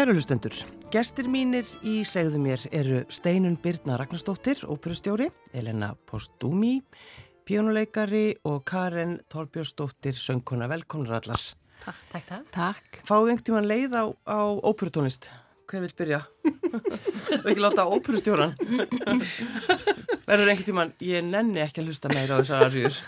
Kæru hlustendur, gestir mínir í segðu mér eru Steinun Birna Ragnarstóttir, óperustjóri, Elena Postumi, pjónuleikari og Karen Torbjörnsdóttir, söngkona. Velkomnar allar. Takk, takk, takk. Takk. Fáðu einhvern tíman leið á, á óperutónlist? Hver vil byrja? og ekki láta óperustjóran. Verður einhvern tíman, ég nenni ekki að hlusta meira á þessar arjur.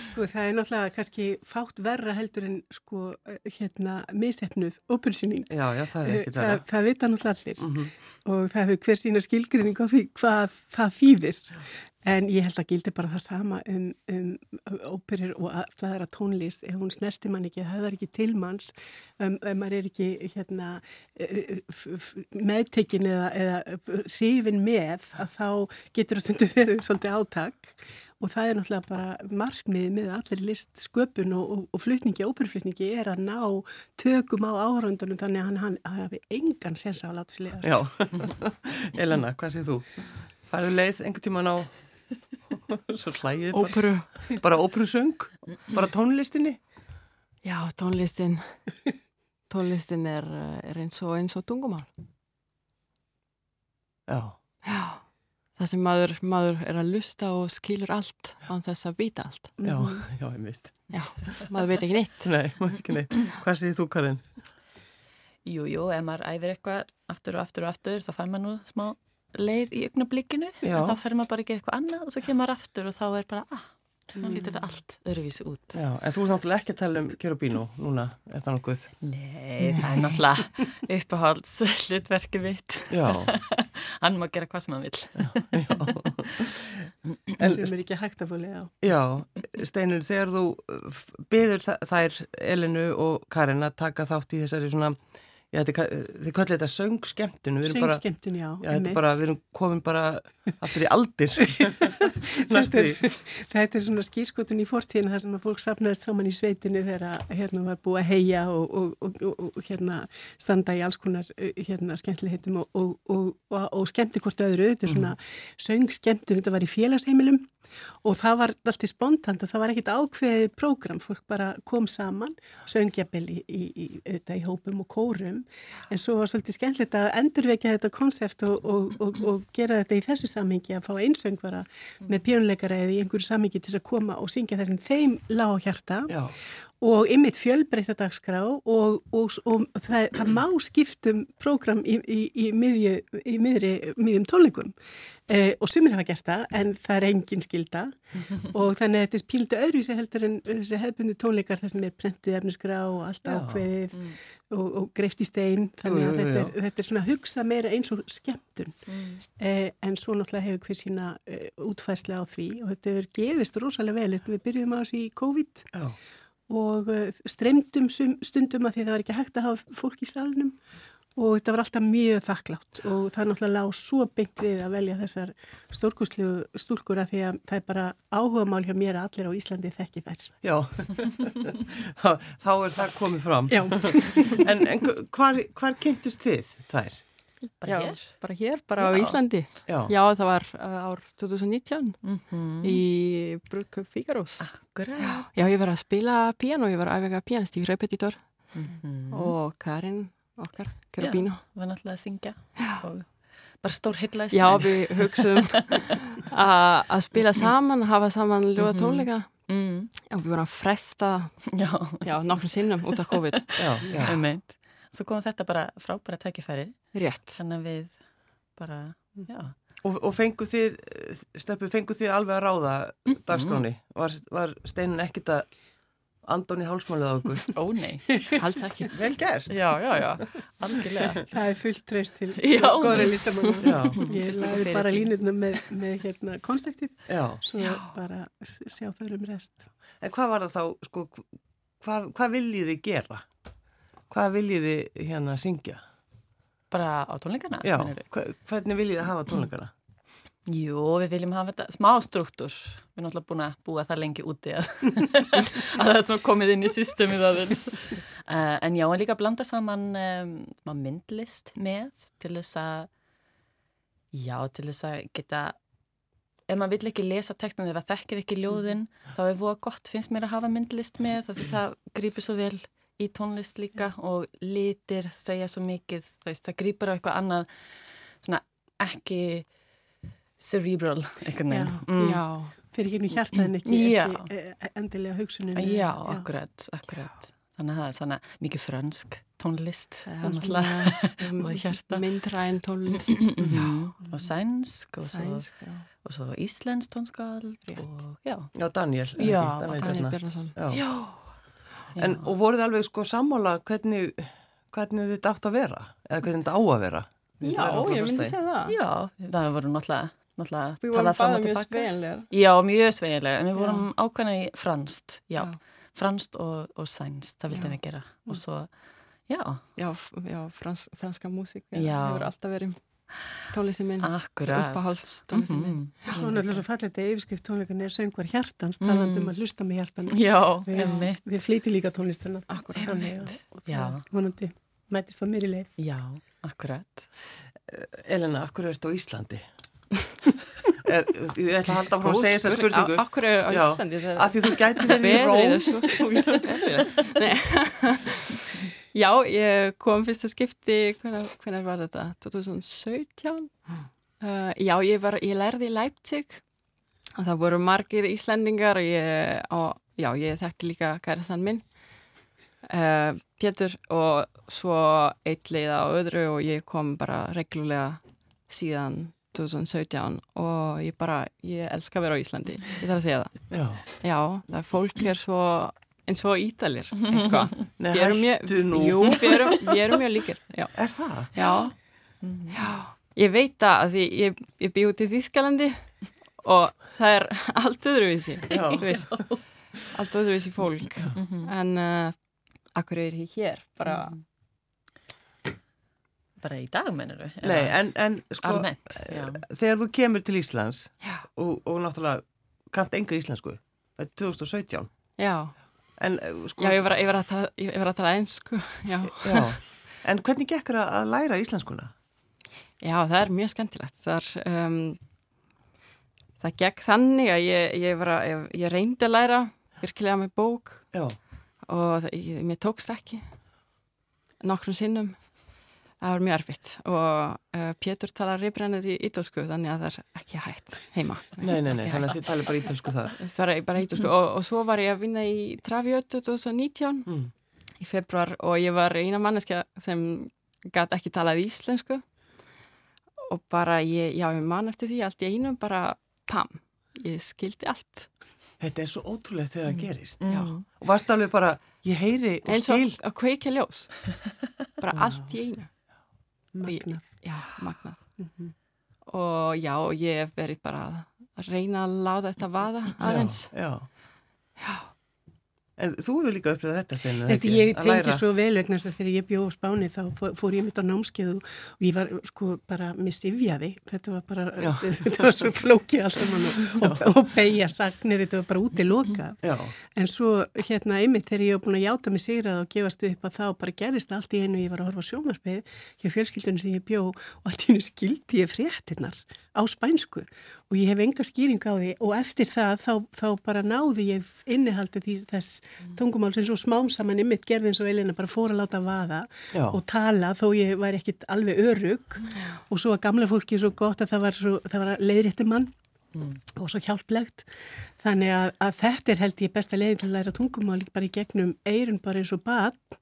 Sko það er náttúrulega kannski fátt verra heldur en sko hérna misefnuð óperusýning. Já, já, það er ekkert Það, verða. það vita náttúrulega allir Mm og það hefur hver sína skilgrinning á því hvað það þýðir. En ég held að gildi bara það sama um, um óperur og allara tónlist ef hún snerti mann ekki, það er ekki tilmanns um, maður er ekki hérna, f- f- meðtekin eða, eða hrifin með að þá getur það stundu verið svolítið átak og það er náttúrulega bara markmiðið með allir list sköpun og, og, og flutningi, óperuflutningi er að ná tökum á áhörundunum þannig að hann, hann, hann hafi engan sens á að láta sér leiðast. Já, Elena, hvað séð þú? Færðu leið einhvern tíman á svo hlæðið bara, Óperu. bara óperusöng, bara tónlistinni? Já, tónlistin, tónlistin er, er eins og eins og tungumál. Já, Já, það sem maður, maður er að lusta og skilur allt án þess að vita allt. já, já, ég veit. Já, maður veit ekki neitt. Nei, maður veit ekki neitt. Hvað séð þú, Karin? Jú, jú, ef maður æðir eitthvað aftur og aftur og aftur þá fær maður nú smá leið í augnablikkinu Já. en þá fer maður bara að gera eitthvað annað og svo kemur maður aftur og þá er bara, ah, þá lítur það allt öðruvísi út. Já, en þú ert náttúrulega ekki að tala um Kjörubínu núna, er það nokkuð? Nei, það er náttúrulega uppáhalds hlutverki mitt. Já, Hann má gera hvað sem hann vil. En- sem er ekki hægt að fóli á. já, Steinur, þegar þú byður þær Elenu og Karin að taka þátt í þessari svona, já, þetta ka- þið kallið þetta bara, Söngskemtun, já. já, er bara, við erum komin bara aftur í aldir. þetta, er, þetta er svona skýrskotun í fortíðinu þar sem að fólk sapnaðist saman í sveitinu þegar hérna var búið að heia og, og, og, og, hérna standa í alls konar uh, hérna skemmtilegheitum og, og, og skemmti hvort öðru, þetta er svona söngskemtun, þetta var í félagsheimilum og það var alltaf spontant og það var ekkit ákveðið prógram, fólk bara kom saman, söngjabel í, í, í, í, í hópum og kórum en svo var svolítið skemmtilegt að endurvekja þetta konsept og, og, og, og gera þetta í þessu samhengi að fá einsöngvara með pjónuleikara eða í einhverju samhengi til þess að koma og syngja þessum þeim lág hjarta. Já, og ymmit fjölbreytta dagskrá og, og, og það, það má skiptum prógram í, í, í, miðju, í miðri, miðjum tónleikum. Eh, og sumir hafa gert það en það er engin skilda og þannig að þetta er píldu öðruvísi heldur en þessi hefðbundu tónleikar þar sem er prentuð efnisgrá og allt ákveðið og, og greift í stein. Þannig að jú, jú, þetta, jú. er, þetta er svona að hugsa meira eins og skemmtun. Eh, en svo náttúrulega hefur hver sína eh, útfæsla á því og þetta hefur gefist rosalega vel. Við byrjuðum á þessu í COVID. Já, og uh, streymdum stundum að því það var ekki hægt að hafa fólk í salnum og þetta var alltaf mjög þakklátt og það er náttúrulega lág svo beint við að velja þessar stórkustlu stúlkur að því að það er bara áhuga mál hjá mér að allir á Íslandi þekki þær. já. þá, þá er það komið fram. Já, En, en hvar, hvar kynntust þið, tvær? Bara hér. Bara hér, bara á Já. Íslandi. Já, Já, það var uh, ár 2019 Mm í Brugköp Fíkarós. Akkurat. Já, ég var að spila piano, ég var að æfega pianist í repetitor Mm og Karin okkar, Kerubínu. Var náttúrulega að syngja og bara stór heitlaðist. Já, við hugsaum að að spila saman, hafa saman ljóða tónleika. Mm, Já, við vorum að fresta, já, já, nokkrum sinnum út af COVID. já, já. um meint. Svo kom þetta bara frábæra tækifæri Rétt. þannig að við bara, já. Og, og fengu þið, steppu, fengu þið alveg að ráða dagskráni? Var, var Steinin ekkit að Andóni hálsmálið á okkur? Ó nei. Alls ekki. Vel gert! Já, já, já. Algjörlega. það er fullt treyst til Já. góðra listamannum. Já, Ég laði bara línutna með, með hérna, konseptið, já. svo bara s- sjá þau um rest. En hvað var það þá, sko, hvað, hvað viljið þið gera? Hvað viljið þið hérna syngja? Bara á tónleikana? Já, hvernig viljið þið hafa tónleikana? Jú, við viljum hafa þetta smá struktúr. Við erum alltaf búin að búa það lengi úti að, að það er komið inn í systemið aðeins. Uh, en já, en líka blanda saman um, myndlist með til þess að, já, til þess að geta, ef maður vill ekki lesa textan eða þekkir ekki ljóðin, þá er voða gott, finnst mér að hafa myndlist með, því það grýpur svo vel í tónlist líka og litir segja svo mikið, veist, það grýpur á eitthvað annað, svona ekki cerebral, eitthvað Já, nefn. Mm. já, fyrir ekki nú hjartaðin ekki, Já. ekki eh, endilega hugsunin. Já, akkurat, akkurat. Þannig að það er svona mikið frönsk tónlist. myndræn tónlist. Mhm. Og sænsk og svo, Sænsk, já. og svo íslensk tónskald og já. Já, Daniel. Já, Daniel Bjarnar. Bjarnason. Já. En, og voruð þið alveg sko sammála hvernig, hvernig þetta átt að vera? Eða hvernig þetta á að vera? Já, náttúrulega ég myndi segja það. Já, það voru náttúrulega, náttúrulega Við vorum talað fram báða og mjög tilbaka. sveginlegar. Já, mjög sveigilega, en við vorum ákvæmna í franst, já, Já. franst og, og sænst, það vildum við gera. Og svo, já, Já, já frans, franska músík Já. hefur alltaf verið tónlistin minn, akkurat. uppáhalds tónlistin minn. Mhm. Og svo náttúrulega svo fallet að yfirskrift tónleikan er söngvar hjartans, talandi um að hlusta með hjartan. Já, Við, einmitt. við flýti líka tónlistina. Akkurat. Þannig að mætist það mér í leið. Já, akkurat. Elena, akkur ertu á Íslandi? er, ég ætla að halda frá að segja þessa spurningu. Akkur er á Íslandi það Af því þú gæti verið í er Róm. Nei. Já, ég kom fyrsta skipti, hvenær var þetta? 2017? Uh, já, ég, var, ég lærði í Leipzig og það voru margir Íslendingar og ég, og, já, ég þekkti líka kærastan minn, uh, Pétur, og svo eitt leið á öðru og ég kom bara reglulega síðan 2017 og ég bara, ég elska að vera á Íslandi, ég þarf að segja það. Já, Já, það fólk er svo eins og ítalir eitthvað. Nei, Við erum mjög- hættu nú. Jú, við erum, við erum mjög líkir. Já, Er það? já, já. Ég veit að því ég, ég bý út í Þískalandi og það er allt öðruvísi, allt öðruvísi fólk. En uh, akkur er ég hér, bara, Bara í dag, mennur við? Nei, en, en sko, Almennt, já. þegar þú kemur til Íslands og, og náttúrulega kannt enga íslensku, það er 2017, já, en eh, sko, já, ég var, ég var að tala, að tala einsku, já. já. en hvernig gekk þér að- læra íslenskuna? Já, það er mjög skemmtilegt. Það, er, um, það gekk þannig að ég, ég, að, ég, reyndi að læra virkilega með bók Já, og það, ég, mér tókst ekki nokkrum sinnum. Það var mjög erfitt og uh, Pétur talar reybrennið í ítalsku þannig að það er ekki hægt heima. nei, nei, nei, þannig að þið talir bara ítölsku þar. Það er bara ítalsku og, og svo var ég að vinna í Traviötu 2019 Mm. í februar og ég var eina manneskja sem gæti ekki talað íslensku og bara ég, já, ég man eftir því allt í einu bara, pam, ég skildi allt. Þetta er svo ótrúlegt þegar það gerist. Já. Og varst alveg bara, ég heyri og Eins og skil. að kveika ljós. Bara allt í einu. Magnað. Já, magnað. Mhm. Og já, ég hef verið bara að reyna að láta þetta vaða aðeins. Já, já. En þú hefur líka upplegað þetta steinu, Þetta ég tengi svo vel vegna þess að þegar ég bjóð á Spáni þá fó- fór ég mitt á námskeið og ég var sko bara með sifjaði. Þetta var bara, Já. þetta var svo flókið alls saman og, og, beigja sagnir, þetta var bara út í loka Já, en svo hérna einmitt þegar ég var búin að játa mig sigrað og gefast upp að þá bara gerist allt í einu ég var að horfa á sjónvarpið hjá fjölskyldunum sem ég bjó og allt í einu skildi ég fréttinnar á spænsku og ég hef enga skýring á því og eftir það þá, þá bara náði ég innihaldið því þess tungumál sem svo smám saman ymmit gerði eins og Elina bara fór að láta vaða Já. og tala þó ég væri ekkit alveg örug og svo að gamla fólki svo gott að það var, svo, það var leiðrétti mann og svo hjálplegt. Þannig að, að þetta er held ég besta leiðin til að læra tungumál bara í gegnum eirun bara eins og bat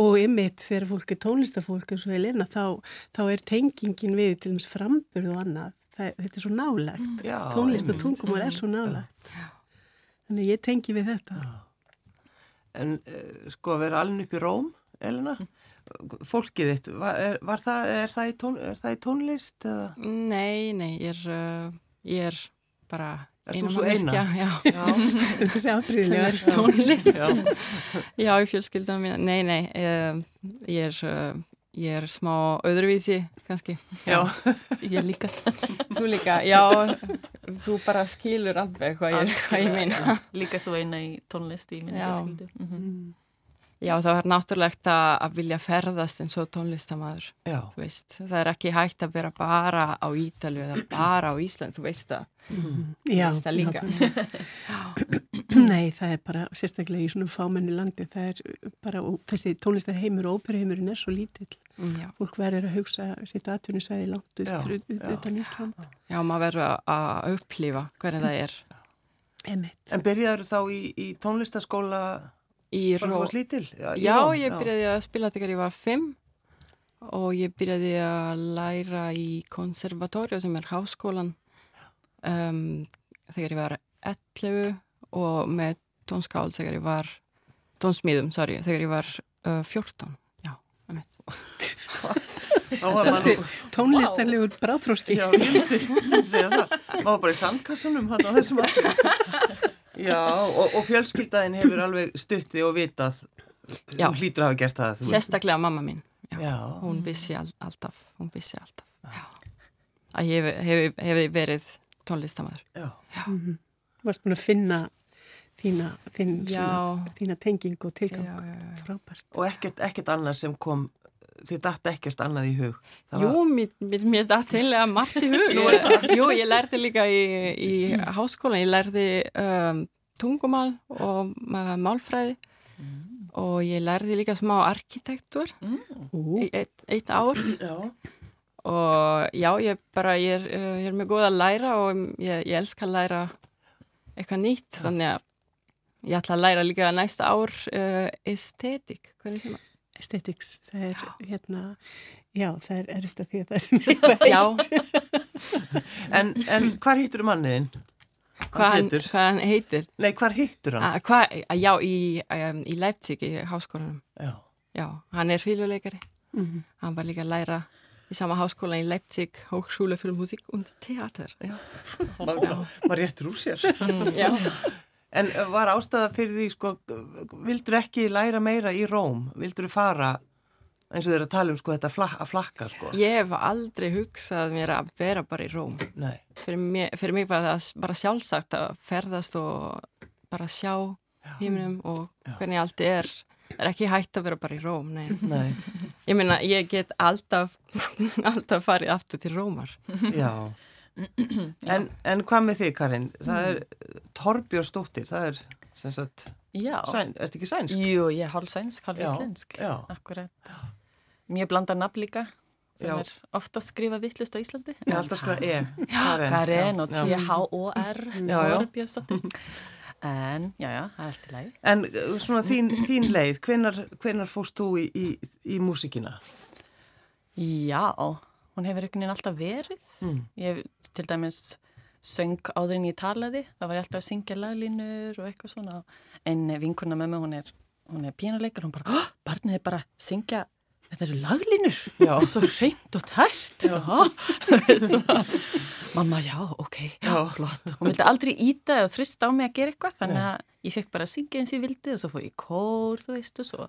og ymmit þegar fólk er tónlistafólk eins og Elina þá, þá er tengingin við til dæmis framburð og annað það, þetta er svo nálegt Já, tónlist og tungumál er svo nálegt þannig ég tengi við þetta. En uh, sko að vera alveg upp í Róm, Elena, fólkið þitt, var, var það, er, það í tón, er það í tónlist eða? Nei, nei, ég er, uh, ég er bara eina manneskja, já, Já, sem er tónlist. Já. Já, í fjölskyldunum mína. Nei, nei, um, ég er, uh, ég er smá öðruvísi, kannski. já, Ég líka. Þú líka, já, þú bara skilur alveg hvað ég, hvað ég meina. Líka svo eina í tónlist í minni Já. Mhm. Já, það er náttúrulegt að, vilja ferðast eins og tónlistamæður, já, þú veist. Það er ekki hægt að vera bara á Ítalju eða bara á Ísland, þú veist það. já, veist það líka. Nei, það er bara sérstaklega í svona fámenni landi, það er bara, þessi tónlistar heimur og óperuheimurinn er svo lítill. Mm, já. Fólk verður að hugsa sitt atvinnusvæði langt Já, ut, utan Ísland. já, maður verður að- að upplifa hvernig það er Emitt. En byrjaður þá í, í tónlistaskóla í bara þú ró. varst lítil? í Já, Róm? ég byrjaði að spila þegar ég var fimm og ég byrjaði að læra í konservatóriu sem er háskólan um, þegar ég var 11 og með tónskál þegar ég var tónsmíðum, sorry, þegar ég var uh, 14. Já, var maður nú Tónlistarlegur bráþróski. Já, ég myndi, ég myndi segja það. Maður var bara í sandkassunum hann á þessum aldrei. Já, og, og fjölskyldaðin hefur alveg stutti og vitað. Já. Þú hlýtur að hafa gert það. Sérstaklega mamma mín. Já, Já. hún vissi all, alltaf, hún vissi alltaf. Já. Að ég hef, hef, hef verið tónlistamæður. Já. Mm Varst búin að finna þína, þín, svona, þína tenging og tilgang. Já, já, já. Frábært. Og ekkert, ekkert annað sem kom, þið datt ekkert annað í hug. Það Jú, var- mér, mér, til að margt í hug. Jú, ég lærði líka í, í háskólan, ég lærði um, tungumál og uh, málfræði. Og ég lærði líka smá arkitektur Ú, í eitt, eitt ár. Já. og já, ég bara, ég er, uh, ég er með góð að læra og ég, ég elska að læra eitthvað nýtt, þannig að ég ætla að læra líka næsta ár uh, estetik, hvernig sem að aesthetics, það er hérna, já, það er erfitt að því að það sem eitthvað Já, En, en hvar hittur manniðinn? hvað hann, Pétur? hvað hann heitir Nei, hvar hittur hann? Ah, hva, já, í, um, í Leipzig, í háskólanum. Já. Já, hann er fylguleikari. Mhm. Hann var líka að læra í sama háskóla í Leipzig, Hochschule für Musik und Theater. Já. Maður ma réttur úr sér. já. En var ástæða fyrir því, sko, vildur ekki læra meira í Róm? Vildur fara, eins og þeir eru að tala um, sko, þetta flak, að flakka, sko? Ég hef aldrei hugsað mér að vera bara í Róm. Nei. Fyrir mig, fyrir mig var það bara sjálfsagt að ferðast og bara sjá híminum og hvernig allt er. Það er ekki hægt að vera bara í Róm, nei. Nei. Ég meina, ég get alltaf, alltaf farið aftur til Rómar. Já. En, en hvað með þig, Karin? Það er Torbjörn Stóttir, það er, sem sagt, Já. sæn, ertu ekki sænsk? Jú, ég er hálf sænsk, Já, íslensk. já. Akkurat. Mjög blanda nafn líka, sem Já. er ofta skrifa vittlust á Íslandi. Er alltaf sko E. Karen. Karen og Já. T-H-O-R, Já, já. En, já, já, það er allt í lagi. En uh, svona þín, þín leið, hvenar, hvenar fóst þú í, í, í músíkina? Já, hún hefur einhvern veginn alltaf verið. Mm. Ég hef til dæmis söng áður en ég talaði, það var alltaf að syngja laglínur og eitthvað svona. En vinkuna með mig, hún er, hún er pínuleikar, hún bara, barnið er bara að syngja, þetta eru laglínur, Já. svo reynd og tært. Mamma, já, ok, já, flott. Hún vildi aldrei íta eða þrista á mig að gera eitthvað, þannig að ég fekk bara að syngja eins og ég vildi og svo fór ég í kór, þú veist, og svo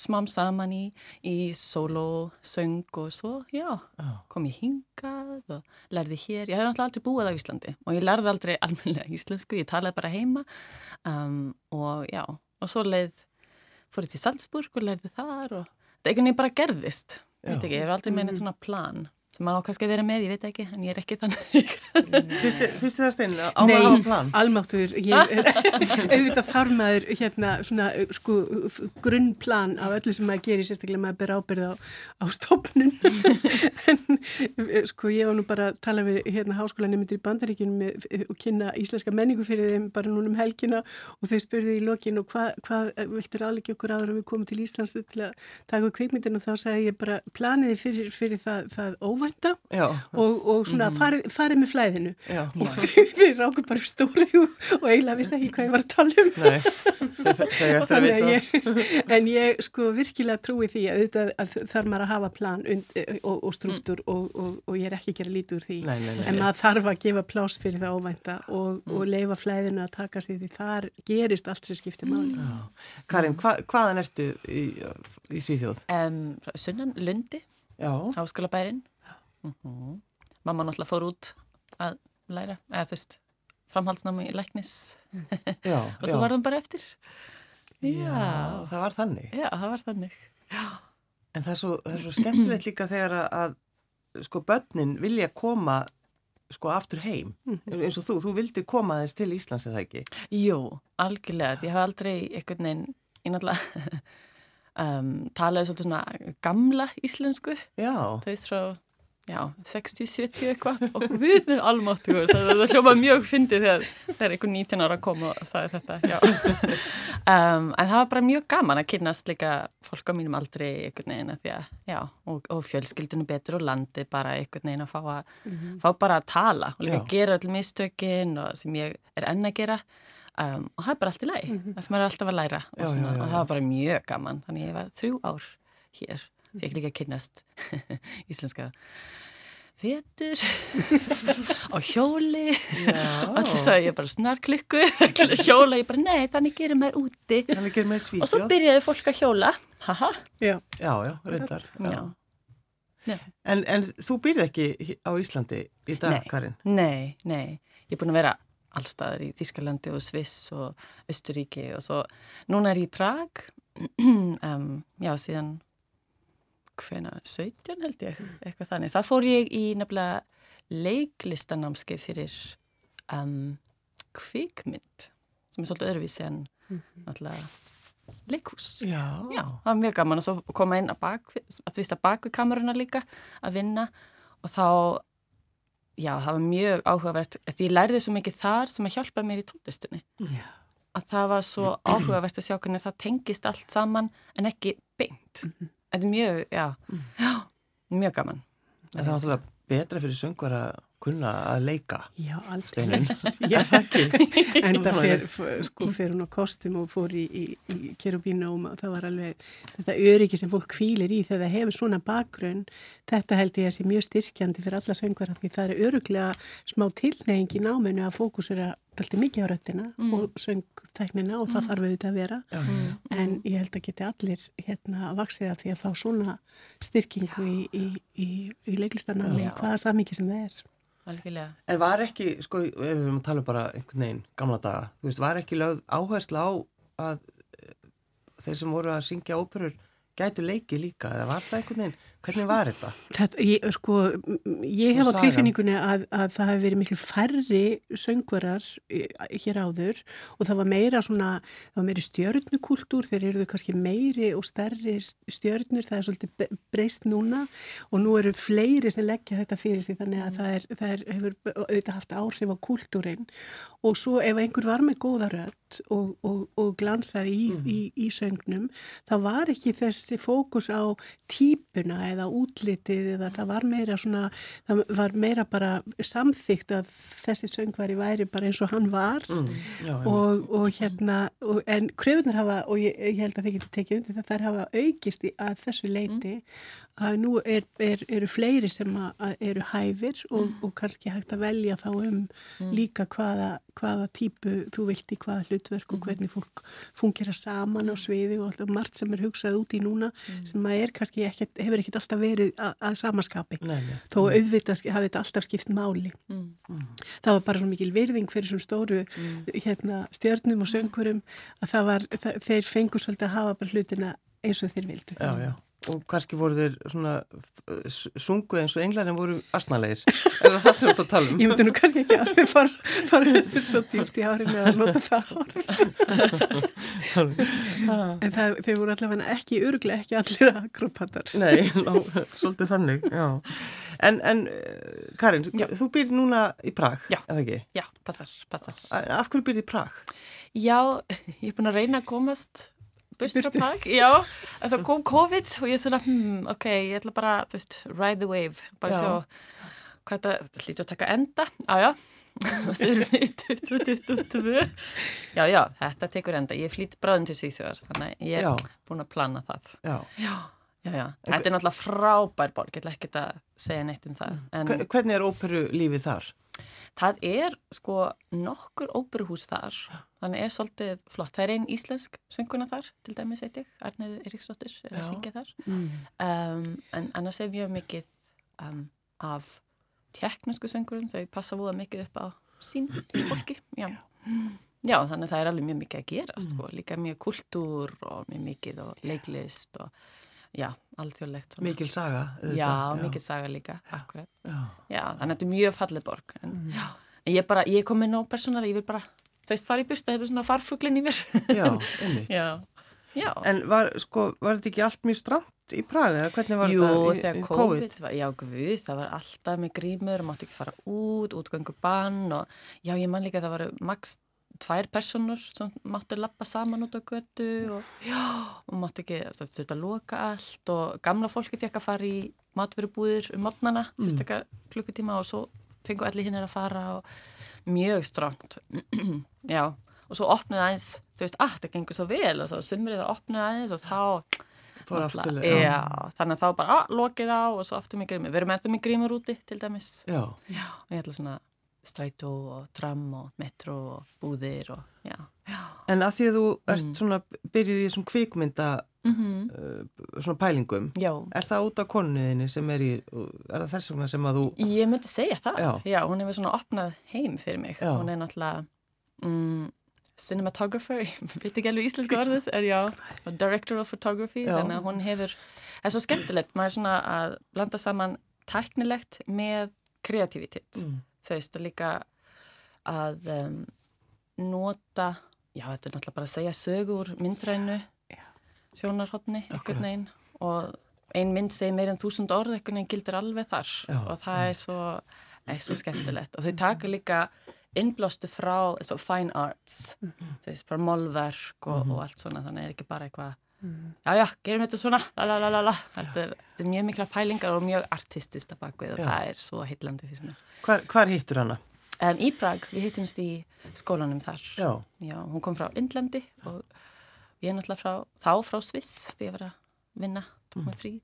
smám saman í, í solo, söng og svo, já, Já. kom ég hingað og lærði hér. Ég hef náttúrulega aldrei búið á Íslandi og ég lærði aldrei almennilega íslensku, ég talaði bara heima um, og já, og svo leið, fór ég til Salzburg og lærði þar og það einhvern veginn bara gerðist, veit ekki, ég hef aldrei með neitt svona plan sem maður á kannski að vera með, ég veit ekki, en ég er ekki þannig. Fyrst fyrst það stein, á Nei, maður að hafa plan? almáttur, ég, auðvitað þarf maður hérna svona sko grunnplan af öllu sem maður gerir, sérstaklega maður ber ábyrð á, á stofnun en sko ég var nú bara að tala við hérna háskólanemundir í bandaríkjunum með, og kynna íslenska menningu fyrir þeim bara núna um helgina og þau spurði í lokin og hvað hva, viltur aðleggja okkur áður en við komum til Íslands til að taka kveikmyndin og þá sagði ég bara það, það óvænta og, og svona farið, farið með flæðinu Já. og við rákum bara stóri og, og eiginlega vissi ekki hvað ég var að tala um Nei, þau þau eftir að vita. ég, en ég sko virkilega trúi því að, auðvitað að þarf maður að hafa plan und, og, og struktúr og, og, og ég er ekki að gera lítið úr því Nei, nei, nei. en maður þarf að gefa plás fyrir það óvænta og, og leifa flæðinu að taka sig því þar gerist allt sem skiptir máli Já. Karin, hva, hvaðan ertu í, í Svíþjóð? Um, Sunnan, Lundi, Já. háskólabærin. Mm Mamma náttúrulega fór út að læra, eða þú veist, framhaldsnámi í læknis Já. og svo var það bara eftir. Já, það var þannig. Já, það var þannig. En það er svo, það er svo skemmtilegt líka þegar að, að sko börnin vilja koma sko aftur heim Mhm. eins og þú, þú vildir koma þess til Íslands eða ekki? Jú, algjörlega, ég hef aldrei einhvern veginn, ég náttúrulega um, talaði svolítið svona gamla íslensku, Já, þau frá, já, 60-70 eitthvað. Og við erum almáttugur, það, það hljóma mjög fyndið þegar það er einhver 19 ára að koma og sagði þetta, já. um, en það var bara mjög gaman að kynast líka fólk á mínum aldrei einhvern veginn að því að, já, og, og fjölskyldunum betur og landi bara einhvern veginn að fá, að, fá bara að tala og líka Já. gera öll mistökin og sem ég er enn að gera. Um, og það er bara allt í læg, það sem maður er alltaf að læra og, Já, svona, já, já, og það var bara mjög gaman, þannig ég var þrjú ár hér, fekk líka að kynnast íslenska vetur á hjóli. Þess að ég bara snarklikku hjóla, ég bara nei, þannig gerir maður úti. Gerir með og svo byrjaði fólk að hjóla. Haha, Já, Já, já, reyndar. En, en þú byrði ekki á Íslandi í dag, Nei. Karin? nei, nei. Ég er búin að vera allstaðar í Þískalandi og Sviss og Östuríki og svo. Núna er ég í Prag. Um, já, síðan hvena, 17 held ég eitthvað þannig, það fór ég í nefnilega leiklistanámskeið fyrir um, kvikmynd sem er svolítið öðruvísi en náttúrulega leikhús Já. Já, það var mjög gaman og svo koma inn að bak, að veist að bak við kameruna líka að vinna og þá, já, það var mjög áhugavert, því ég lærði svo mikið þar sem að hjálpa mér í tónlistinni. Já. Að það var svo áhugavert að sjá hvernig það tengist allt saman en ekki beint. Þetta er mjög, já, já, mjög gaman. En það er náttúrulega betra fyrir söngur að kunna að leika. já, alveg. Steinun. Já, en það fer, sko, fer hún á kostum og fór í, í, í kerubínu og það var alveg þetta öryggi sem fólk kvílir í þegar það hefur svona bakgrunn þetta held ég að sé mjög styrkjandi fyrir alla söngvar því það er öruglega smá tilneying í náminu að fókusera alltaf mikið á röttina og söngtæknina og það þarf auðvitað að vera Já, já. en ég held að geti allir hérna vaksið af því að fá svona styrkingu í, í, í, í leiklistarnámi Já. hvaða samíki sem það er Algjörlega. En var ekki, sko, ef við erum að tala um bara einhvern veginn, gamla daga, þú veist, var ekki lögð áhersla á að eh, þeir sem voru að syngja óperur gætu leikið líka, eða var það einhvern veginn, hvernig var þetta? Þetta, ég, sko, ég hef á tilfinningunni að, að það hefur verið miklu færri söngvarar eh, hér áður og það var meira svona, það var meiri stjörnukúltúr, þeir eru kannski meiri og stærri stjörnur, það er svolítið breyst núna og nú eru fleiri sem leggja þetta fyrir sig þannig að það, er, það er, hefur auðvitað haft áhrif á kúltúrin og svo ef einhver var með góða rödd og, og, og glansaði í, í, í söngnum, það var ekki þessi fókus á típuna eða útlitið eða það var meira svona, það var meira bara samþygt að þessi söngvari væri bara eins og hann var. Mm, já, og, og hérna og, en kröfunar hafa, og ég, ég held að þið getur tekið undir það, þær hafa aukist í, að þessu leiti að nú er, er, eru fleiri sem eru hæfir og, og kannski hægt að velja þá um líka hvaða, hvaða típu þú vilt í hvaða hlutverk og hvernig fólk fungera saman á sviði og alltaf margt sem er hugsað út í núna sem að er kannski ekkert, hefur ekkert alltaf verið að, að samaskapi. Nei, nei. þó auðvitað sk- hafi þetta alltaf skipt máli. Það var bara svo mikil virðing fyrir svona stóru hérna, stjörnum og söngurum að það var, það, þeir fengu svolítið að hafa bara hlutina eins og þeir vildu. Já, já. Og kannski voru þeir svona uh, s- sungu eins og englarinn voru asnalegir. er það það sem þú ert að tala um? Ég myndi nú kannski ekki alveg fara, fara svo dýpt í hárinu að nota það en það, þeir voru allavega ekki örglega ekki allir akrobatar Nei, ná, svolítið þannig, já. En, en uh, Karin, Já. þú býr núna í Prag, Já. eða ekki? Já, passar, passar. Af hverju býrði í Prag? Já, ég er búin að reyna að komast Prag, já, en það kom COVID og ég svona, hmm, ok, ég ætla bara, þú veist, ride the wave, bara Já. sjá hvað þetta, þetta hlýtur að taka enda, já, og svo erum við 2022, já, já, þetta tekur enda, ég flýt bráðum til Svíþjóðar, þannig að ég er búin að plana það, Já. já, já, já, þetta er náttúrulega frábær borg, ég ætla ekki að segja neitt um það, en Hve- Hvernig er óperu lífið þar? Það er sko nokkur óperuhús þar, þannig er svolítið flott. Það er einn íslensk sönguna þar, til dæmis ég, Arneið Eriksdóttir er að Já. syngja þar. Mm. Um, en annars er mjög mikið um, af teknusku söngurum, þau passa voða mikið upp á sín fólki. Já. Já, þannig að það er alveg mjög mikið að gera, sko, líka mjög kultúr og mjög mikið og leiklist og já, alþjóðlegt. Mikil saga. auðvitað, Já, mikil saga líka, akkurat. Já. Já, þannig að þetta er mjög fallið borg. En, já, en ég bara, ég kom inn á persónar, ég vil bara, þú veist, fara í burta, þetta er svona farfuglinn í mér. Já, einmitt. já, já. En var, sko, var þetta ekki allt mjög stramt í Praga? eða Hvernig var Jú, þetta í, þegar í COVID, var, já, guð, það var alltaf með grímur, mátti ekki fara út, útgöngu bann og já, ég man líka að það var max tvær personur sem máttu lappa saman út á götu og og mátti ekki, að loka allt og gamla fólki fekk að fara í matverubúðir um mótnana, mm. sérstaklega klukkutíma og svo fengu allir hinn að fara og mjög stránt, já, og svo opnaði aðeins, þú veist, að það gengur svo vel og svo sumrið að opnaði aðeins og þá afturlega, já. já, þannig að þá bara að, lokið á og svo aftur með grímur. Við erum eftir með grímur úti til dæmis. Já. Og ég ætla svona strætó og tram og metro og búðir og já. Já. en að því að þú ert Mm. svona byrjuð í þessum kvikmynda Mm uh, svona pælingum, Já. er það út af konuðinni sem er í, er það þess vegna sem að þú, Ég myndi segja það. Já. hún hefur svona opnað heim fyrir mig. Hún er náttúrulega mm, cinematographer, ég veit ekki alveg íslensku orðið, er já, director of photography, þannig að hún hefur, það er svo skemmtilegt, maður er svona að blanda saman tæknilegt með kreativitet. Mm. þú veist, og líka að um, nota, já, þetta er náttúrulega bara að segja sögu úr myndrænu sjónarhóttni, einhvern veginn. Og ein mynd segir meir en þúsund orð einhvern veginn gildir alveg þar. Já, og það er svo, er svo skemmtilegt. Og þau taka líka innblástu frá fine arts þú veist, bara málverk og, og allt svona. Þannig er ekki bara eitthvað já, já, gerum þetta svona la, la, la, la, la. Þetta, er, þetta er mjög mikla pælingar og mjög artistist að bakvið og Já. það er svo heitlandi hvar, hvar hittur hana? Um, í Prag, við hittumst í skólanum þar. Já, Já, hún kom frá Indlandi og ég er náttúrulega frá, þá frá Sviss því ég var að vinna, tók mig frí.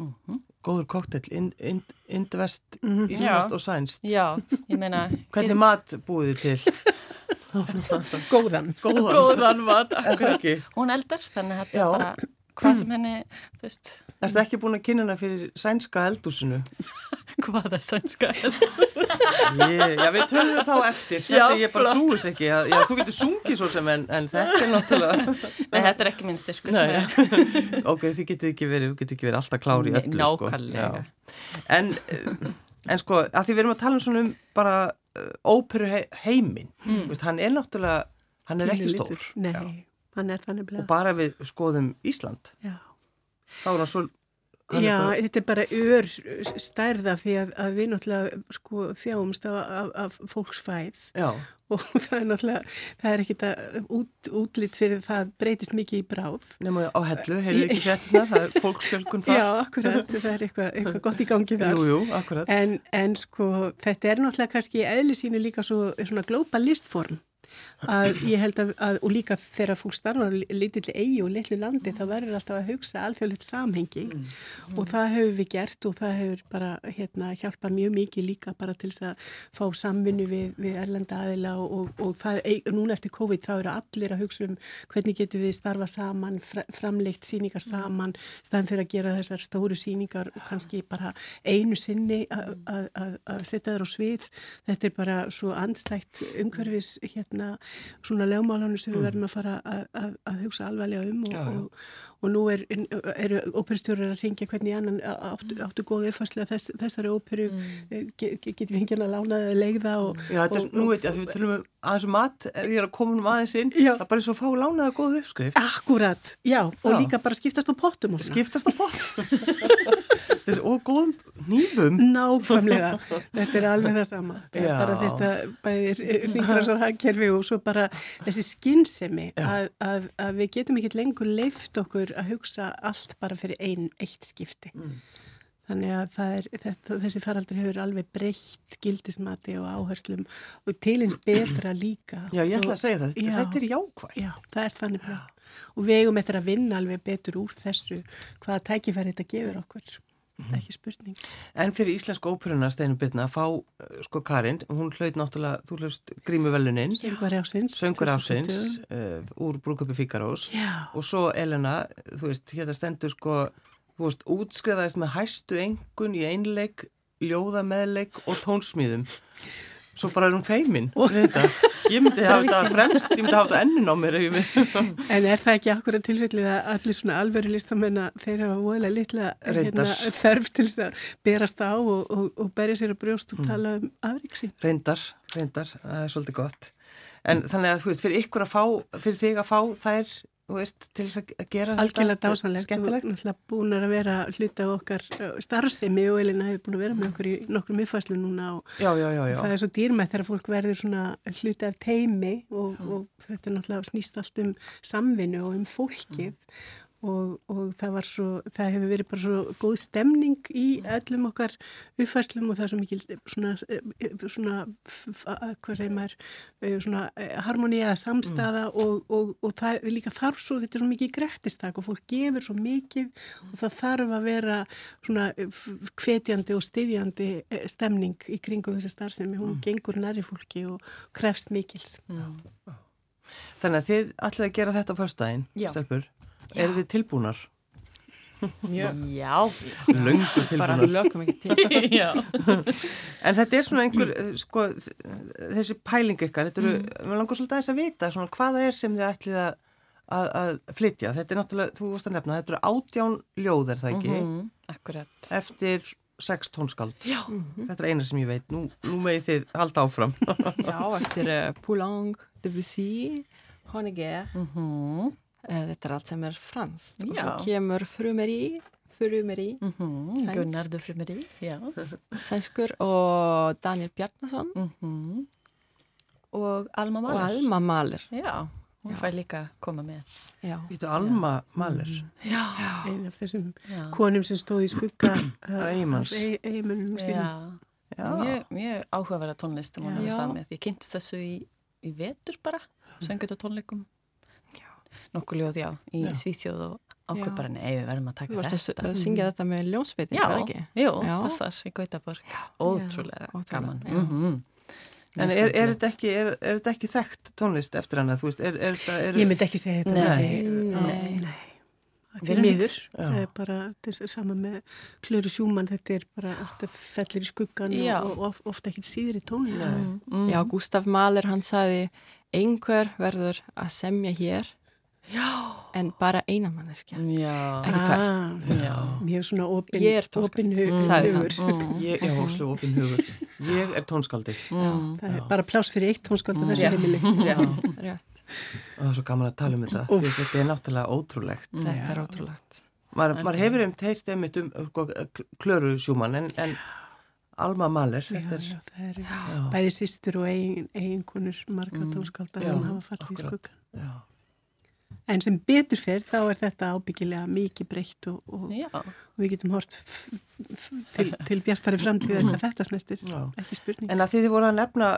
Mm góður kóktell, ind, ind, indvest, íslenskt Já. og sænst. Já, ég meina... Hvernig mat búið þið til? Góðan. Góðan. Góðan mat, Er? Hún eldar, þannig að þetta Já. er bara hvað sem henni, veist, Erstu ekki búin að kynna hana fyrir sænska eldúsinu? hvaða sænska held. Ég, já, við tölum þá eftir. Já, Þetta ég bara trúis ekki. Já, já, þú getur sungið svo sem en, en þetta er náttúrulega... Nei, þetta er ekki minn styrkur. Ok, þið getið ekki verið, þú getið ekki verið alltaf klári í Nei, öllu, sko. nákvæmlega. Já. En, eh, en sko, að því við erum að tala um svona um bara óperu he heiminn, Mm. Vist, hann er náttúrulega, hann er ekki stór. Nei, hann er þannig Og bleið. bara við skoðum Ísland, Já. þá er hann svo... hann er Já, bara- þetta er bara ör stærða því að, að við náttúrulega sko þjáumst af, af, af fólksfæð Já, og það er náttúrulega, það er ekki þetta út, útlýtt fyrir það breytist mikið í bráð. nema á hellu, heyrðu ekki þetta, það er fólksfjölgun þar. Já, akkurat, það er eitthvað, eitthvað gott í gangi þar. Jú, jú, akkurat. En, en sko, þetta er náttúrulega kannski í eðli sínu líka svo, svona globalistform að ég held að, að og líka þegar fólk starfar lítill eigi og litlu landi þá verður alltaf að hugsa alþjóðlegt samhengi. Og það hefur við gert og það hefur bara hérna hjálpað mjög mikið líka bara til þess að fá samvinnu við, við erlenda aðila og, og, og það, eig- núna eftir COVID þá eru allir að hugsa um hvernig getum við starfa saman, fra, framleitt síningar saman, staðan fyrir að gera þessar stóru síningar og kannski bara einu sinni að- setja þær á svið. Þetta er bara svo andstætt umhverfis hérna svona lögmálanu sem við verðum að fara að, að, að hugsa alvarlega um og, Já, já. og, og nú er, eru óperustjórar að ringja hvernig annan áttu, áttu góð uppfærslega þess, þessari óperu mm. get, getum við ekki að lána það leiða og, Já, þetta er, nú veit ég að við tölum um aðeins mat, er ég að koma um aðeins inn, Já. það er bara að fá lánaða góð uppskrift. Akkurat, já, og líka bara skiptast á pottum. Skiptast á pott. Og góðum nýfum. Nákvæmlega, þetta er alveg það sama Já. bara þetta bæðir ringrásar hagkerfi og svo bara þessi skinnsemi að, að, að við getum ekki lengur leift okkur að hugsa allt bara fyrir ein, eitt skipti Mm. þannig að er, þetta, þessi faraldur hefur alveg breytt gildismati og áherslum og tilins betra líka Já, ég ætla að segja það, Já. þetta er jákvæð. Já, það er þannig bara og við eigum eftir að vinna alveg betur úr þessu hvaða tækifæri þetta gefur okkur ekki spurning. En fyrir Íslensku óperuna, Steinum Byrna, fá, uh, sko Karin, hún hlaut náttúrulega, þú hlaust grímuvelunin, Söngur ásins söngur ásins, 2020. uh, úr Brúköpi Fíkarós Já, og svo Elena, þú veist, hérna stendur sko, þú veist, útskrifaðist með hæstu engun í einleik, ljóða meðleik og tónsmíðum. Svo bara er hún feimin. Ég myndi hafa þetta fremst ég myndi hafa þetta ennin á mér en er það ekki akkurat tilfellið að allir svona alveru listamenn þeir hafa voðilega litla hérna, þörf til þess að berast á og, og, og berja sér að brjóst og mm. tala um afríksi reyndar, reyndar, það er svolítið gott. En þannig að þú veist, fyrir ykkur að fá fyrir þig að fá þær veist, til þess að gera Algjörlega þetta dásanlegt skemmtilegt. og náttúrulega búin að vera hluta á okkar starfsemi og Elina hefur búin að vera með okkur í nokkrum uppfæslu núna og já, já, já, það er svo dýrmætt þegar fólk verður svona hluta af teimi og, og þetta náttúrulega snýst allt um samvinnu og um fólkið og, og það var svo, það hefur verið bara svo góð stemning í öllum okkar uppfæslum og það er svo mikil svona, svona hvað segir maður, svona harmoni eða samstaða mm. og, og, og það er líka þarf svo, þetta er svo mikið grettistak og fólk gefur svo mikið og það þarf að vera svona hvetjandi og styðjandi eh, stemning í kringum þessi starf sem hún mm. gengur næri fólki og krefst mikils. Mm. Þannig að þið ætlaði að gera þetta á fyrstæðin, Stelpur? Eru þið tilbúnar? Mjög. Já, löngu tilbúnar. Bara lögum ekki til. en þetta er svona einhver, sko, þessi pæling ykkar, þetta eru, mm. við langar svolítið að þess að vita, svona hvaða er sem þið ætlið að, að, að flytja. Þetta er náttúrulega, þú varst að nefna, þetta eru átján ljóð, er það ekki? Mm -hmm. Akkurat. Eftir sex tónskald. Já. Mm -hmm. Þetta er eina sem ég veit. Nú, nú megið þið halda áfram. Já, eftir uh, Poulenc, Debussy, Honegger. -hmm. Eh, þetta er allt sem er franskt. Og svo kemur frumeri frumeri mm -hmm. Gunnar de frumeri sænskur og Daniel Bjarnason. Mm -hmm. og Alma Mahler. Og Alma Mahler. Já, hún fær líka koma með. Þetta er Alma Mahler. Já. einn af þessum já. konum sem stóð í skugga eiginmannum sínum. Mjög, mjög áhugaverða tónlist ég kynntist þessu í, í vetur bara söngut og tónleikum nokkuð ljóð, já, í já. Svíþjóð og bara, nei, við verðum að taka þetta. Þú varst að syngja þetta með ljónsveitin, já, ekki? Já, já, passar í Gautaborg. Ótrúlega gaman. Mm -hmm. En er, er, þetta ekki, er, er þetta ekki þekkt tónlist eftir hana, þú veist? Ég myndi ekki segja þetta. Nei, nei. nei. Þetta er miður, það er bara, þetta er sama með Klöru Sjúmann, þetta er bara alltaf fellir í skuggan og, og ofta ekki síður í tónlist. Mm. Já, Gustaf Mahler, hann saði, einhver verður að semja hér Já. en bara einamanneskja ekki tvær. Ah, mjög svona opin, ég er opin hugur. Mm. ég er hóslu opin hugur. Ég er tónskaldi mm. það er bara plás fyrir eitt tónskaldi mm. þessu heimili. Og það er svo gaman að tala um þetta því þetta er náttúrulega ótrúlegt. Þetta er ótrúlegt. Maður hefur um teirt einmitt um sko, klöru sjúman en, en Alma Mahler já, er, já, er, bæði sýstur og eiginkunur marga mm. tónskaldar sem hafa fallið í skuggan já En sem betur fyrr þá er þetta ábyggilega mikið breytt og, og, og við getum hort til, til bjastari framtíð en þetta snestir, ekki spurning. En að þið voru að nefna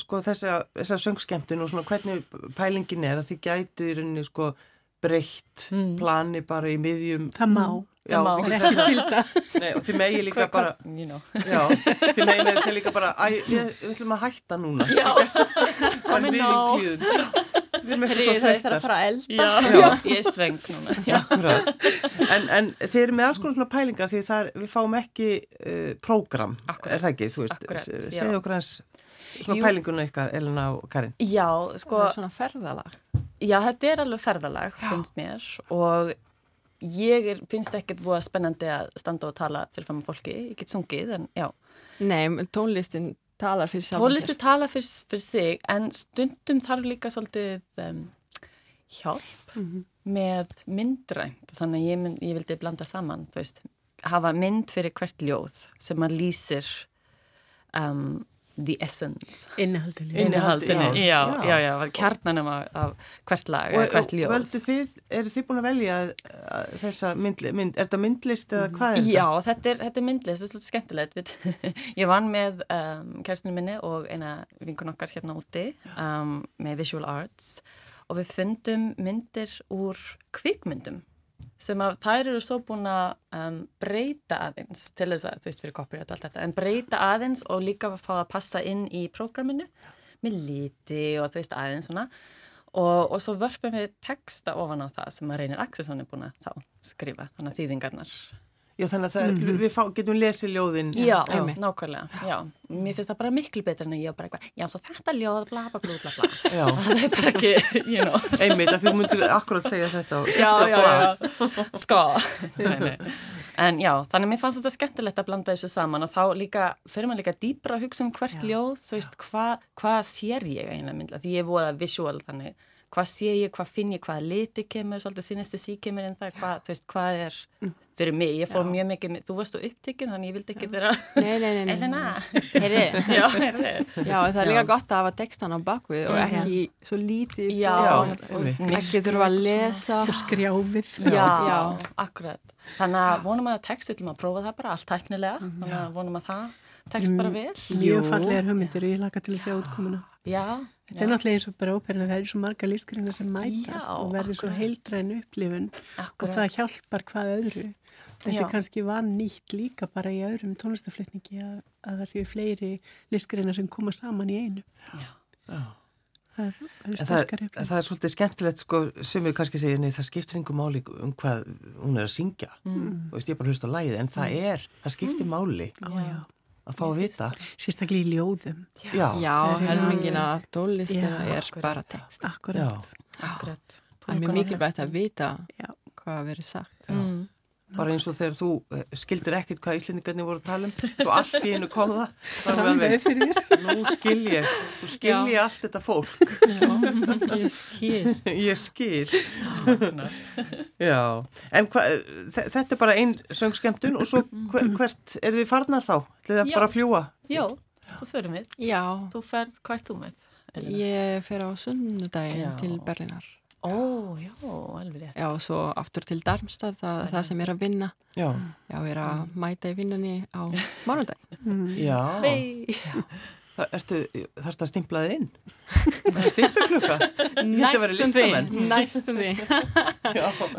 sko, þessa, þessa söngskemtun og svona hvernig pælingin er að þið gætu í rauninni sko, breytt mm. plani bara í miðjum. Það má. Já, það má, ekki skilta. Nei, og þið megi líka bara, you know. já, þið megi með þess að líka bara, við, við ætlum að hætta núna. Já, komin á. Þreytar. Það er að fara að elda. Já, já. ég er sveng núna. en, en þið eru með alls konar svona pælingar því það er, við fáum ekki uh, prógram, er það ekki? Segðu okkur hans svona Jú. pælinguna ykkar, Elina og Karin. Já, sko. Það er svona ferðalag. Já, þetta er alveg ferðalag, finnst mér og ég er, finnst ekkert búið að spennandi að standa og tala fyrir fram á fólki, ég get sungið, en já. Nei, tónlistin talar fyrir sjálf Tónlisti talar fyrir, fyrir sig en stundum þarf líka svolítið um, hjálp mm -hmm. með myndrænt þannig að ég, mynd, ég vildi blanda saman veist, hafa mynd fyrir hvert ljóð sem að lýsir um, the essence. Innihaldinu, innihaldinu. Já, já, já, já, kjarnanum af, af hvert lag og, hvert ljóð og völdu þið, eru þið búin að velja þessa mynd, mynd er þetta myndlist eða hvað er þetta? Já, þetta er, þetta er myndlist, þetta er svolítið skemmtilegt. Ég vann með um, kærstinu minni og eina vinkun okkar hérna úti um, með visual arts. Og við fundum myndir úr kvikmyndum sem að þær eru svo búin að um, breyta aðeins til þess að, þú veist, fyrir copyright og allt þetta, en breyta aðeins og líka að fá að passa inn í prógraminu með líti og þú veist aðeins svona. Og, og svo vörpum við texta ofan á það sem að reynir Axelsson er búin að þá skrifa, þannig að þýðingarnar Já, þannig að það, mm -hmm. við fá, getum lesið ljóðin. Já, já, nákvæmlega. Já, mér finnst það bara miklu betur en ég bara eitthvað, já, svo þetta ljóð, bla, bla, bla, bla. Það er bara ekki, you know. Einmitt, að þú myndir akkurat segja þetta Já, já, já, sko. Nei, nei. En já, þannig að mér fannst þetta skemmtilegt að blanda þessu saman og þá líka, fyrir maður líka dýbra að hugsa um hvert já, ljóð, þú veist, hvað hva sér ég eiginlega myndla, því ég er voða visual þannig, hvað sé ég, hvað finn ég, hvaða liti kemur, svolítið sínist þessi kemur en það, hvað, þú veist, hvað er fyrir mig, ég fór já. mjög mikið, þú varst á upptökinn þannig ég vildi ekki vera Nei, nei, nei, Elena. Heyri Já, það er líka gott að hafa textan á bakvið og ekki svo lítið Já, ekki þurfa að lesa. Og skrjáfið Já, já, akkurat. Þannig að vonum að textu til maður að prófa það bara allt tæknilega, þannig að vonum að það text bara vel Mjög fallegar hugmyndir og ég laka til að sjá útkomuna Já Þetta er náttúrulega eins og bara óperina, það eru svo marga lífskringar sem mætast já, og verður svo heildræn upplifun akkurat. og það hjálpar hvað öðru. Þetta já. er kannski van nýtt líka bara í öðrum tónlistaflutningi að, að það séu fleiri lífskringar sem koma saman í einu. Já. Það er, það, er, það er svolítið skemmtilegt sko, sem við kannski segja, það skiptir einhver máli um hvað hún er að syngja mm. og ég er bara hlust á læði, en það mm. er, það skiptir mm. máli. Já að fá að vita. Sérstaklega í ljóðum. Já, já helmingina tólistina er akkurat, bara text akkurat, akkurat. það er mjög mikilvægt að vita já. hvað verið sagt. Mm bara eins og þegar þú eh, skildir ekkit hvað íslendingarnir voru að tala um. Og allt í einu kom það. Nú skil ég. Þú skil ég allt þetta fólk. Já, ég skil. Ég skil. Já, en hva, þetta er bara einn söngskemtun og svo hvert er þið farnar þá? Þegar það bara að fljúa? Já, svo förum við. Já. Þú ferð hvert þú með? Ég fer á sunnudagin til Berlinar Ó, já, alveg rétt. Já, og svo aftur til Darmstad, það, það sem er að vinna. Já. Já, er að mm. mæta í vinnunni á mánudag. Mm. Já. Það þarf það að stimplaði inn? Það er stimpluklukka? Næstum því, næstum því.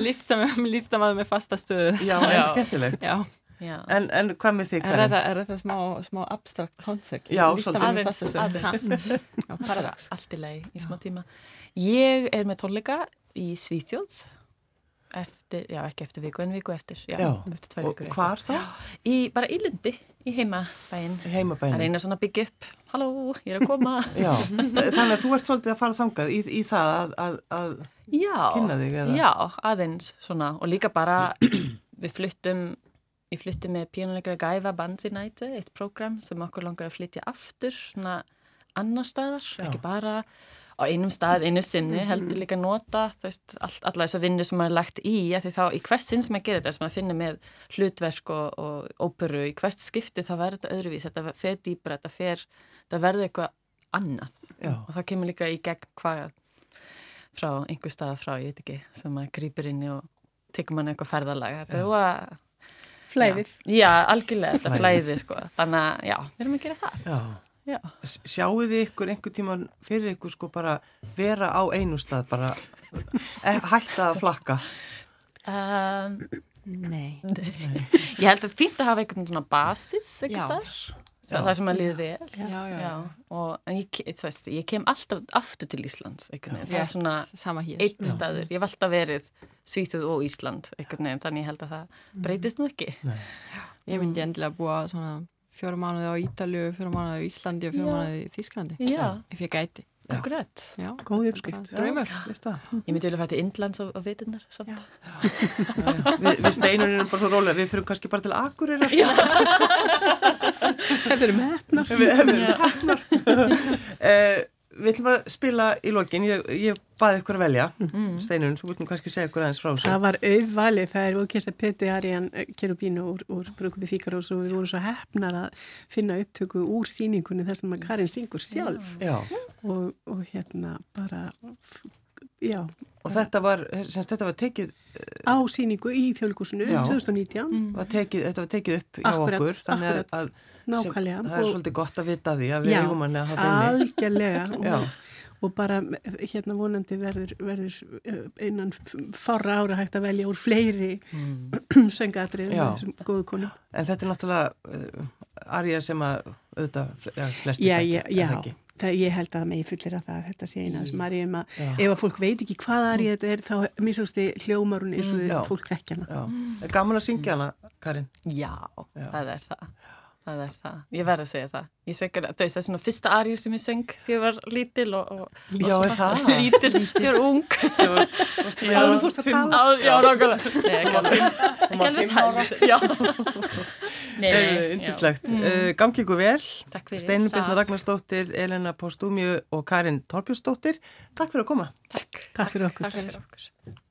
Listamaður með fasta stöðu. Já, en skemmtilegt. Já. En, en hvað með þig? Er þetta, er þetta smá, smá abstrakt koncept? Já, aðeins, aðeins. Allt í lagi í smá tíma. Ég er með tónleika í Svíþjóðs eftir, já ekki eftir viku en viku eftir já, já. eftir og hvar þá? Í, bara í Lundi, í heimabæin heimabæin að reyna svona að byggja upp halló, ég er að koma þannig að þú ert svolítið að fara þangað í, í það að, að, að já, kynna þig eða? já, aðeins svona og líka bara við fluttum við fluttum með píjónuleikra Gæða Bandsinæti, eitt prógram sem okkur langar að flytja aftur svona annar staðar, ekki bara á einum stað, einu sinni, mhm. heldur líka nota veist, all, alla þessa vinnu sem maður er lagt í, því þá í hvert sinn sem maður gerir þetta sem maður finnir með hlutverk og, og óperu, í hvert skipti þá verður þetta öðruvís, þetta fer dýbra, þetta fer, þetta verður eitthvað annað Já. og það kemur líka í gegn hvað frá einhver staða frá, ég veit ekki, sem maður grýpur inn og tekur mann eitthvað ferðalag, þetta er Flæðið. Já, já algjörlega, þetta flæðið. sko, þannig að já, við erum að gera það. Já. Sjáu þið ykkur einhver tíman fyrir ykkur sko bara vera á einu stað bara e, hætta að flakka? Um, nei. nei. Ég held að fýnt að hafa einhvern svona basis eitthvað starf það sem að liði vel. Já, já, já. Og, en ég, veist, ég kem alltaf aftur til Íslands það er svona eitt staður. Ég hef alltaf verið Svíþjóð og Ísland þannig ég held að það mm. breytist nú ekki. Nei. Ég myndi endilega búa svona fjóra mánuði á Ítalju, fjóra mánuði á Íslandi og fjóra mánuði í Þísklandi ef ég gæti Akkurat, góð uppskrift. Dröymur Ég myndi vilja fæta til Indlands á, á veitunar Vi, Við steinunum erum bara svo rólega við fyrir kannski bara til Akureyra Þetta eru með hefnar Við erum hefnar Við ætlum að spila í lokin, ég, ég baði ykkur að velja, mm. Steinun, þú viltum kannski segja ykkur aðeins frá þessu. Það var auðvalið, það er okkjast að Peti Arjan Kerubínu úr, úr Brukubi Fíkarós og við vorum svo hefnar að finna upptöku úr síningunni þar sem að Karin syngur sjálf og, og hérna bara, já. Og þetta var, semst þetta var tekið... Á síningu í þjóðlíkusinu 2019. Mm. Var tekið, þetta var tekið upp hjá akkurat, okkur, þannig akkurat. að Nákvæmlega. Sem, það er og, svolítið gott að vita því að við eigum hann að hafa inni. Algjörlega og, og bara hérna vonandi verður, verður eh, einan fára ára hægt að velja úr fleiri mm. söngatrið þessum góðu konu. En þetta er náttúrulega uh, arja sem að auðvitað ja, flesti já, já, já, það, ég held að megi fullir að það þetta sé eina þessum aríum að ef að fólk veit ekki hvað aríð þetta er þá minnsásti hljómar hún eins og Já. fólk. Er gaman að syngja hana, Karin? Já, Já. það er það. Það er það. Ég verð að segja það. Ég veist, það er svona fyrsta arið sem ég söng þegar ég var lítil og, og, og Já, er það? lítil þegar ég var ung. En þú fórst að tala. Á, já, nákvæmlega. Nei, ekki alveg. Ekki alveg það. Já. Nei, Nei, nei, Yndislegt. já. Uh, gangi ykkur vel. Takk fyrir Steinun Birna það. Ragnarsdóttir, Elena Postúmiu og Karin Torbjörnsdóttir. Takk fyrir að koma. Takk. Takk fyrir okkur. Takk fyrir okkur.